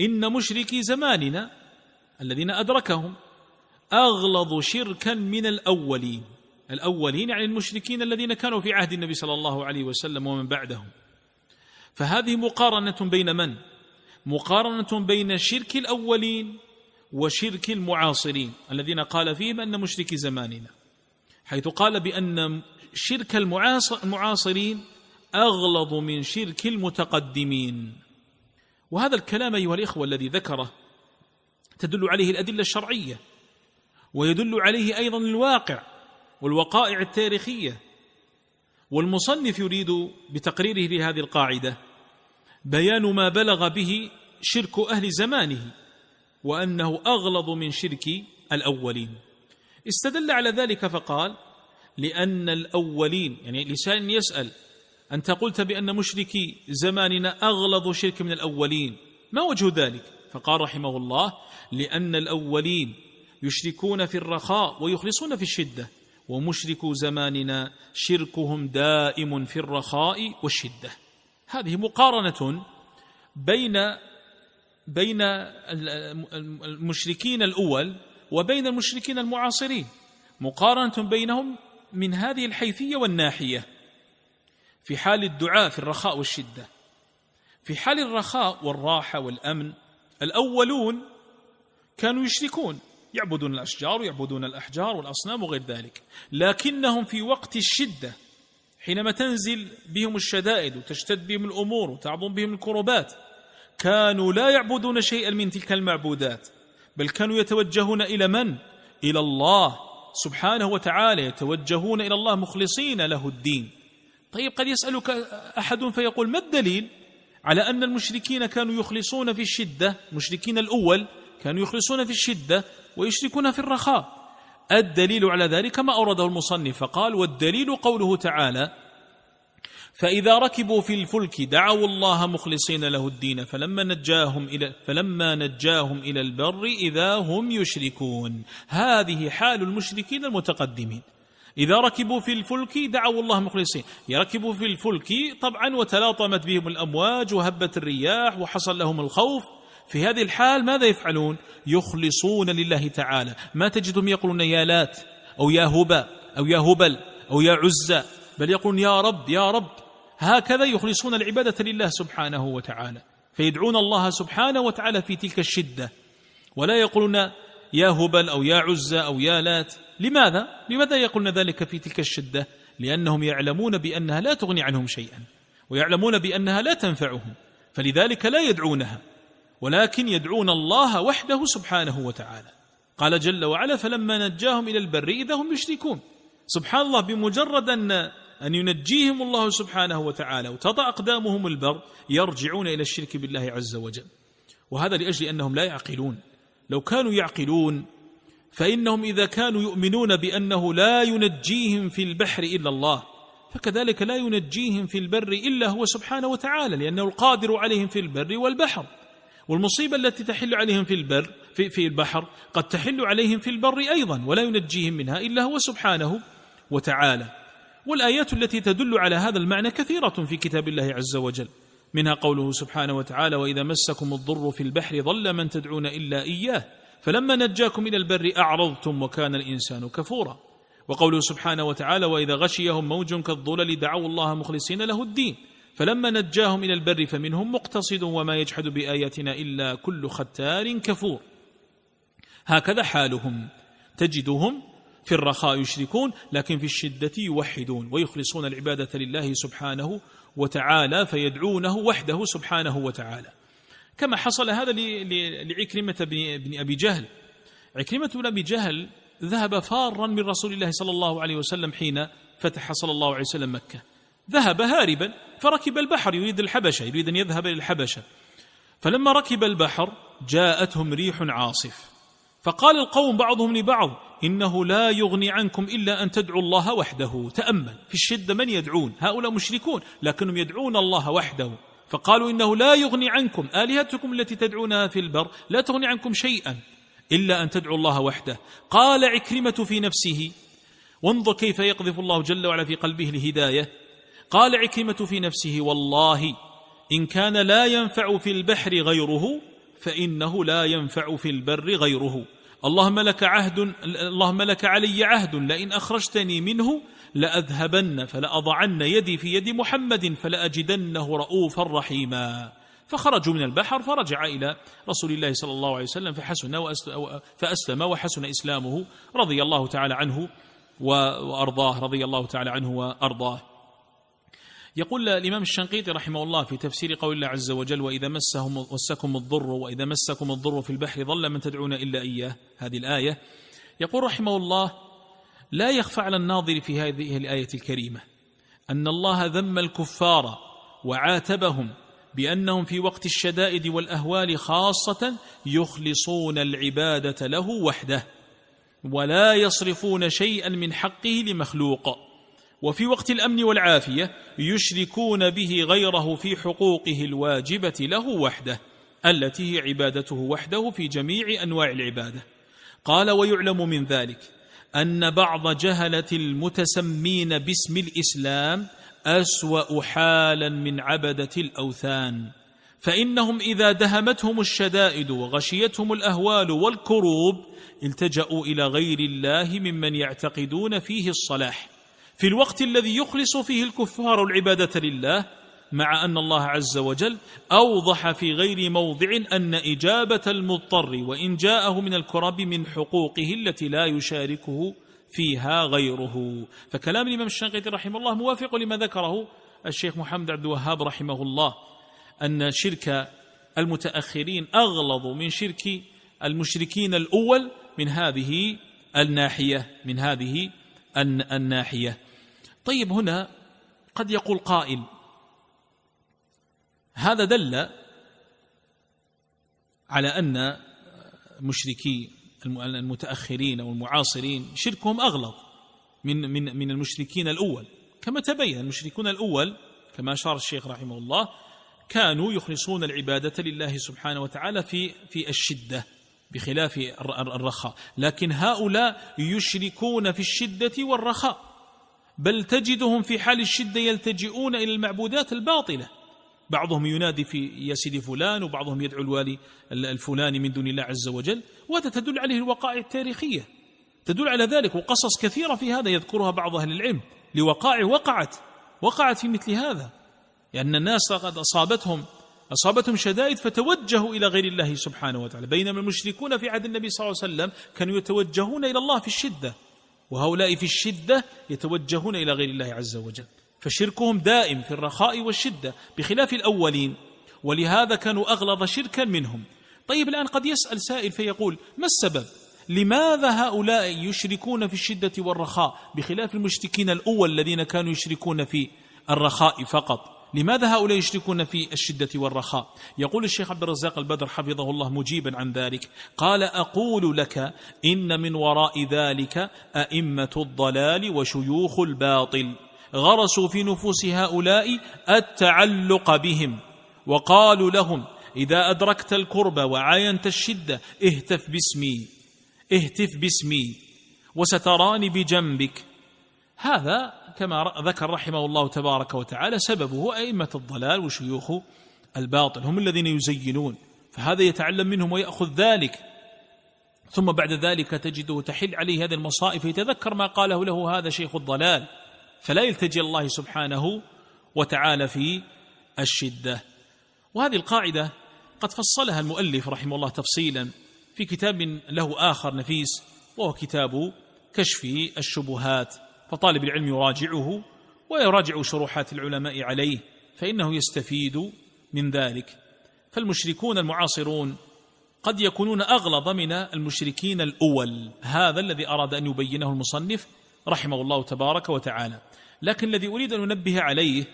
إن مشركي زماننا الذين أدركهم أغلظ شركا من الأولين. الأولين يعني المشركين الذين كانوا في عهد النبي صلى الله عليه وسلم ومن بعدهم. فهذه مقارنة بين من؟ مقارنة بين شرك الأولين وشرك المعاصرين الذين قال فيهم أن مشركي زماننا. حيث قال بأن شرك المعاصرين أغلظ من شرك المتقدمين. وهذا الكلام أيها الإخوة الذي ذكره تدل عليه الأدلة الشرعية ويدل عليه أيضا الواقع. والوقائع التاريخية. والمصنف يريد بتقريره لهذه القاعدة بيان ما بلغ به شرك أهل زمانه وأنه أغلظ من شرك الأولين. استدل على ذلك فقال لأن الأولين يعني لسان يسأل أنت قلت بأن مشركي زماننا أغلظ شرك من الأولين. ما وجه ذلك؟ فقال رحمه الله لأن الأولين يشركون في الرخاء ويخلصون في الشدة. ومشرك زماننا شركهم دائم في الرخاء والشدة. هذه مقارنة بين بين المشركين الأول وبين المشركين المعاصرين. مقارنة بينهم من هذه الحيثية والناحية. في حال الدعاء في الرخاء والشدة. في حال الرخاء والراحة والأمن الأولون كانوا يشركون. يعبدون الأشجار ويعبدون الأحجار والأصنام وغير ذلك. لكنهم في وقت الشدة حينما تنزل بهم الشدائد وتشتد بهم الأمور وتعظم بهم الكربات كانوا لا يعبدون شيئا من تلك المعبودات بل كانوا يتوجهون إلى من؟ إلى الله سبحانه وتعالى يتوجهون إلى الله مخلصين له الدين. طيب قد يسألك أحد فيقول ما الدليل على أن المشركين كانوا يخلصون في الشدة؟ المشركين الأول كانوا يخلصون في الشدة ويشركون في الرخاء. الدليل على ذلك ما أورده المصنف. فقال والدليل قوله تعالى فإذا ركبوا في الفلك دعوا الله مخلصين له الدين فلما نجاهم إلى فلما نجاهم إلى البر إذا هم يشركون. هذه حال المشركين المتقدمين. إذا ركبوا في الفلك دعوا الله مخلصين. يركبوا في الفلك طبعا وتلاطمت بهم الأمواج وهبت الرياح وحصل لهم الخوف. في هذه الحال ماذا يفعلون؟ يخلصون لله تعالى. ما تجدهم يقولون يا لات أو يا هبا أو يا هبل أو يا عزة بل يقولون يا رب يا رب. هكذا يخلصون العبادة لله سبحانه وتعالى. فيدعون الله سبحانه وتعالى في تلك الشدة. ولا يقولون يا هبل أو يا عزة أو يا لات. لماذا؟ لماذا يقولون ذلك في تلك الشدة؟ لأنهم يعلمون بأنها لا تغني عنهم شيئا ويعلمون بأنها لا تنفعهم فلذلك لا يدعونها. ولكن يدعون الله وحده سبحانه وتعالى. قال جل وعلا فلما نجاهم إلى البر إذا هم يشركون. سبحان الله بمجرد أن أن ينجيهم الله سبحانه وتعالى وتضع أقدامهم البر يرجعون إلى الشرك بالله عز وجل. وهذا لأجل أنهم لا يعقلون. لو كانوا يعقلون فإنهم إذا كانوا يؤمنون بأنه لا ينجيهم في البحر إلا الله فكذلك لا ينجيهم في البر إلا هو سبحانه وتعالى لأنه القادر عليهم في البر والبحر. والمصيبة التي تحل عليهم في البر في, في البحر قد تحل عليهم في البر أيضا ولا ينجيهم منها إلا هو سبحانه وتعالى. والآيات التي تدل على هذا المعنى كثيرة في كتاب الله عز وجل. منها قوله سبحانه وتعالى وإذا مسكم الضر في البحر ضل من تدعون إلا إياه فلما نجاكم إلى البر أعرضتم وكان الإنسان كفورا. وقوله سبحانه وتعالى وإذا غشيهم موج كالظلل دعوا الله مخلصين له الدين. فلما نجاهم إلى البر فمنهم مقتصد وما يجحد بآياتنا إلا كل ختار كفور. هكذا حالهم. تجدهم في الرخاء يشركون لكن في الشدة يوحدون ويخلصون العبادة لله سبحانه وتعالى فيدعونه وحده سبحانه وتعالى. كما حصل هذا لعكرمة بن أبي جهل. عكرمة بن أبي جهل ذهب فارا من رسول الله صلى الله عليه وسلم حين فتح صلى الله عليه وسلم مكة. ذهب هاربا فركب البحر يريد الحبشة يريد أن يذهب إلى الحبشة. فلما ركب البحر جاءتهم ريح عاصف. فقال القوم بعضهم لبعض إنه لا يغني عنكم إلا أن تدعوا الله وحده. تأمل في الشدة من يدعون؟ هؤلاء مشركون لكنهم يدعون الله وحده. فقالوا إنه لا يغني عنكم آلهتكم التي تدعونها في البر لا تغني عنكم شيئا إلا أن تدعوا الله وحده. قال عكرمة في نفسه وانظر كيف يقذف الله جل وعلا في قلبه الهداية. قال عكرمة في نفسه والله إن كان لا ينفع في البحر غيره فإنه لا ينفع في البر غيره. اللهم لك عهد اللهم لك علي عهد لئن أخرجتني منه لأذهبن فلأضعن يدي في يد محمد فلأجدنه رؤوفا رحيما. فخرجوا من البحر فرجع إلى رسول الله صلى الله عليه وسلم فحسن فأسلم وحسن إسلامه رضي الله تعالى عنه وأرضاه رضي الله تعالى عنه وأرضاه. يقول الإمام الشنقيطي رحمه الله في تفسير قول الله عز وجل وإذا مسهم مسكم الضر وإذا مسكم الضر في البحر ظل من تدعون إلا إياه. هذه الآية. يقول رحمه الله لا يخفى على الناظر في هذه الآية الكريمة أن الله ذم الكفار وعاتبهم بأنهم في وقت الشدائد والأهوال خاصة يخلصون العبادة له وحده ولا يصرفون شيئا من حقه لمخلوق. وفي وقت الأمن والعافية يشركون به غيره في حقوقه الواجبة له وحده التي هي عبادته وحده في جميع أنواع العبادة. قال ويعلم من ذلك أن بعض جهلة المتسمين باسم الإسلام أسوأ حالا من عبدة الأوثان فإنهم إذا دهمتهم الشدائد وغشيتهم الأهوال والكروب التجأوا إلى غير الله ممن يعتقدون فيه الصلاح. في الوقت الذي يخلص فيه الكفار العبادة لله مع أن الله عز وجل أوضح في غير موضع أن إجابة المضطر وإن جاءه من الكرب من حقوقه التي لا يشاركه فيها غيره. فكلام الإمام الشنقيطي رحمه الله موافق لما ذكره الشيخ محمد عبد الوهاب رحمه الله أن شرك المتأخرين أغلظ من شرك المشركين الأول من هذه الناحية من هذه الناحية. طيب هنا قد يقول قائل هذا دل على أن مشركي المتأخرين أو المعاصرين شركهم أغلظ من من من المشركين الأول. كما تبين المشركون الأول كما أشار الشيخ رحمه الله كانوا يخلصون العبادة لله سبحانه وتعالى في في الشدة بخلاف الرخاء. لكن هؤلاء يشركون في الشدة والرخاء. بل تجدهم في حال الشدة يلتجئون إلى المعبودات الباطلة. بعضهم ينادي في يا سيدي فلان وبعضهم يدعو الوالي الفلاني من دون الله عز وجل. وهذا تدل عليه الوقائع التاريخية. تدل على ذلك وقصص كثيرة في هذا يذكرها بعض أهل العلم. لوقائع وقعت وقعت في مثل هذا. لأن الناس قد أصابتهم أصابتهم شدائد فتوجهوا إلى غير الله سبحانه وتعالى. بينما المشركون في عهد النبي صلى الله عليه وسلم كانوا يتوجهون إلى الله في الشدة. وهؤلاء في الشدة يتوجهون إلى غير الله عز وجل. فشركهم دائم في الرخاء والشدة بخلاف الأولين. ولهذا كانوا أغلظ شركا منهم. طيب الآن قد يسأل سائل فيقول ما السبب؟ لماذا هؤلاء يشركون في الشدة والرخاء بخلاف المشركين الأول الذين كانوا يشركون في الرخاء فقط؟ لماذا هؤلاء يشركون في الشدة والرخاء؟ يقول الشيخ عبد الرزاق البدر حفظه الله مجيبا عن ذلك قال أقول لك إن من وراء ذلك أئمة الضلال وشيوخ الباطل غرسوا في نفوس هؤلاء التعلق بهم وقالوا لهم إذا أدركت الكرب وعاينت الشدة اهتف باسمي اهتف باسمي وستراني بجنبك. هذا كما ذكر رحمه الله تبارك وتعالى سببه أئمة الضلال وشيوخ الباطل هم الذين يزينون فهذا يتعلم منهم ويأخذ ذلك. ثم بعد ذلك تجده تحل عليه هذه المصائب فيتذكر ما قاله له هذا شيخ الضلال. فلا يلتجي الله سبحانه وتعالى في الشدة. وهذه القاعدة قد فصلها المؤلف رحمه الله تفصيلا في كتاب له آخر نفيس وهو كتاب كشف الشبهات. فطالب العلم يراجعه ويراجع شروحات العلماء عليه فإنه يستفيد من ذلك. فالمشركون المعاصرون قد يكونون أغلظ من المشركين الأول هذا الذي أراد أن يبينه المصنف رحمه الله تبارك وتعالى. لكن الذي أريد أن أنبه عليه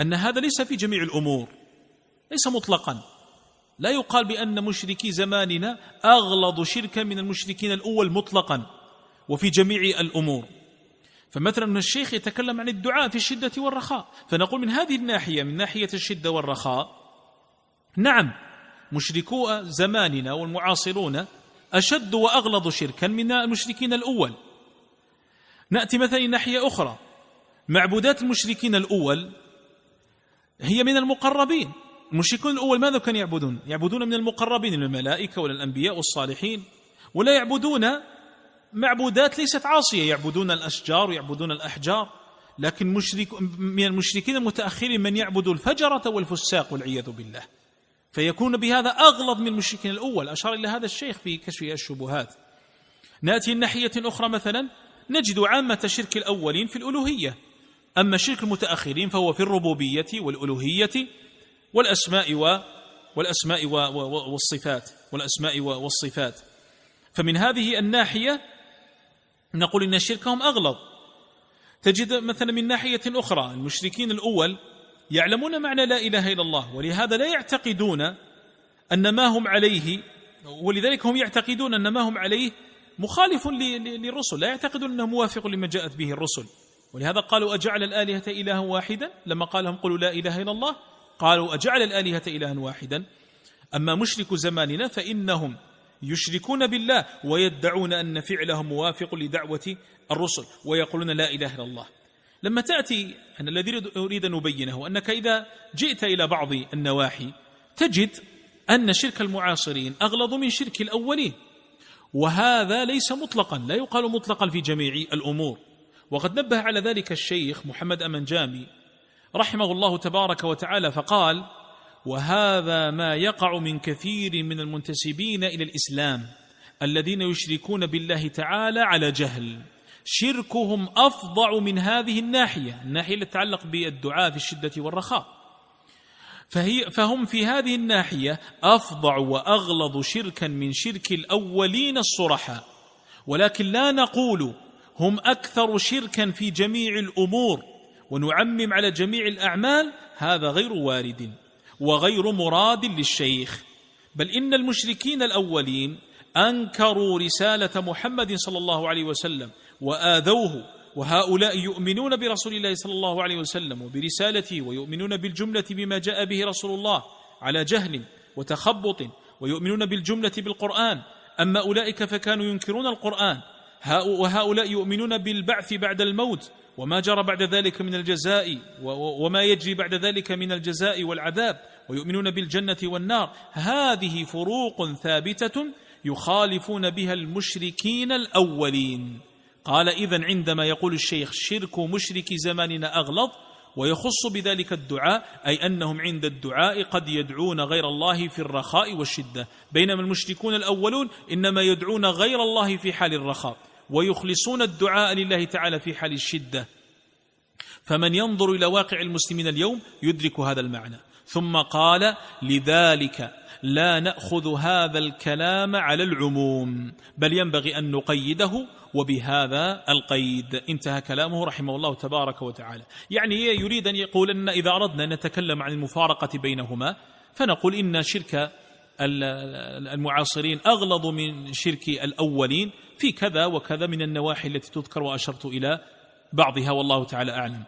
أن هذا ليس في جميع الأمور ليس مطلقا. لا يقال بأن مشركي زماننا أغلظ شركا من المشركين الأول مطلقا وفي جميع الأمور. فمثلا الشيخ يتكلم عن الدعاء في الشدة والرخاء. فنقول من هذه الناحية من ناحية الشدة والرخاء نعم مشركو زماننا والمعاصرون أشد وأغلظ شركا من المشركين الأول. نأتي مثلا ناحية أخرى. معبودات المشركين الأول هي من المقربين. المشركون الأول ماذا كانوا يعبدون؟ يعبدون من المقربين من الملائكة ولا الأنبياء والصالحين. ولا يعبدون معبودات ليست عاصية. يعبدون الأشجار ويعبدون الأحجار لكن مشرك من المشركين المتأخرين من يعبد الفجرة والفساق والعياذ بالله. فيكون بهذا أغلظ من المشركين الأول. أشار إلى هذا الشيخ في كشف الشبهات. نأتي الناحية أخرى مثلا. نجد عامة شرك الأولين في الألوهية. أما شرك المتأخرين فهو في الربوبية والألوهية والأسماء و والأسماء والصفات. والأسماء والصفات. فمن هذه الناحية نقول إن شركهم أغلظ. تجد مثلا من ناحية أخرى المشركين الأول يعلمون معنى لا إله إلا الله ولهذا لا يعتقدون أن ما هم عليه ولذلك هم يعتقدون أن ما هم عليه مخالف للرسل لا يعتقدون أنه موافق لما جاءت به الرسل. ولهذا قالوا أجعل الآلهة إلها واحدا؟ لما قال لهم قلوا لا إله إلا الله قالوا أجعل الآلهة إلها واحدا؟ أما مشرك زماننا فإنهم يشركون بالله ويدعون أن فعلهم موافق لدعوة الرسل ويقولون لا إله إلا الله. لما تأتي أن الذي أريد أن أبينه أنك إذا جئت إلى بعض النواحي تجد أن شرك المعاصرين أغلظ من شرك الأولين وهذا ليس مطلقا لا يقال مطلقا في جميع الأمور. وقد نبه على ذلك الشيخ محمد أمن جامي رحمه الله تبارك وتعالى فقال وهذا ما يقع من كثير من المنتسبين إلى الإسلام الذين يشركون بالله تعالى على جهل. شركهم أفظع من هذه الناحية الناحية التي تتعلق بالدعاء في الشدة والرخاء. فهي فهم في هذه الناحية أفظع وأغلظ شركا من شرك الأولين الصرحاء. ولكن لا نقول هم أكثر شركا في جميع الأمور. ونعمم على جميع الأعمال هذا غير وارد. وغير مراد للشيخ. بل إن المشركين الأولين أنكروا رسالة محمد صلى الله عليه وسلم وآذوه وهؤلاء يؤمنون برسول الله صلى الله عليه وسلم وبرسالته ويؤمنون بالجملة بما جاء به رسول الله على جهل وتخبط ويؤمنون بالجملة بالقرآن. أما أولئك فكانوا ينكرون القرآن وهؤلاء يؤمنون بالبعث بعد الموت وما جرى بعد ذلك من الجزاء وما يجري بعد ذلك من الجزاء والعذاب ويؤمنون بالجنة والنار. هذه فروق ثابتة يخالفون بها المشركين الأولين. قال اذا عندما يقول الشيخ شرك مشرك زماننا أغلظ ويخص بذلك الدعاء أي أنهم عند الدعاء قد يدعون غير الله في الرخاء والشدة. بينما المشركون الأولون إنما يدعون غير الله في حال الرخاء. ويخلصون الدعاء لله تعالى في حال الشدة. فمن ينظر إلى واقع المسلمين اليوم يدرك هذا المعنى. ثم قال لذلك لا نأخذ هذا الكلام على العموم بل ينبغي أن نقيده وبهذا القيد. انتهى كلامه رحمه الله تبارك وتعالى. يعني يريد أن يقول ان إذا أردنا أن نتكلم عن المفارقة بينهما فنقول إن شرك المعاصرين أغلظ من شرك الأولين في كذا وكذا من النواحي التي تذكر وأشرت إلى بعضها والله تعالى أعلم.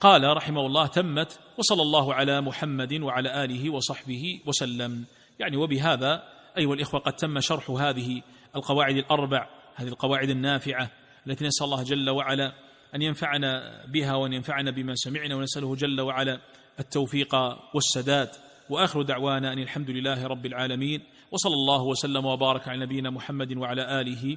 قال رحمه الله تمت وصلى الله على محمد وعلى آله وصحبه وسلم. يعني وبهذا أيها الإخوة قد تم شرح هذه القواعد الأربع هذه القواعد النافعة التي نسأل الله جل وعلا أن ينفعنا بها وأن ينفعنا بما سمعنا ونسأله جل وعلا التوفيق والسداد. وآخر دعوانا أن الحمد لله رب العالمين وصلى الله وسلم وبارك على نبينا محمد وعلى آله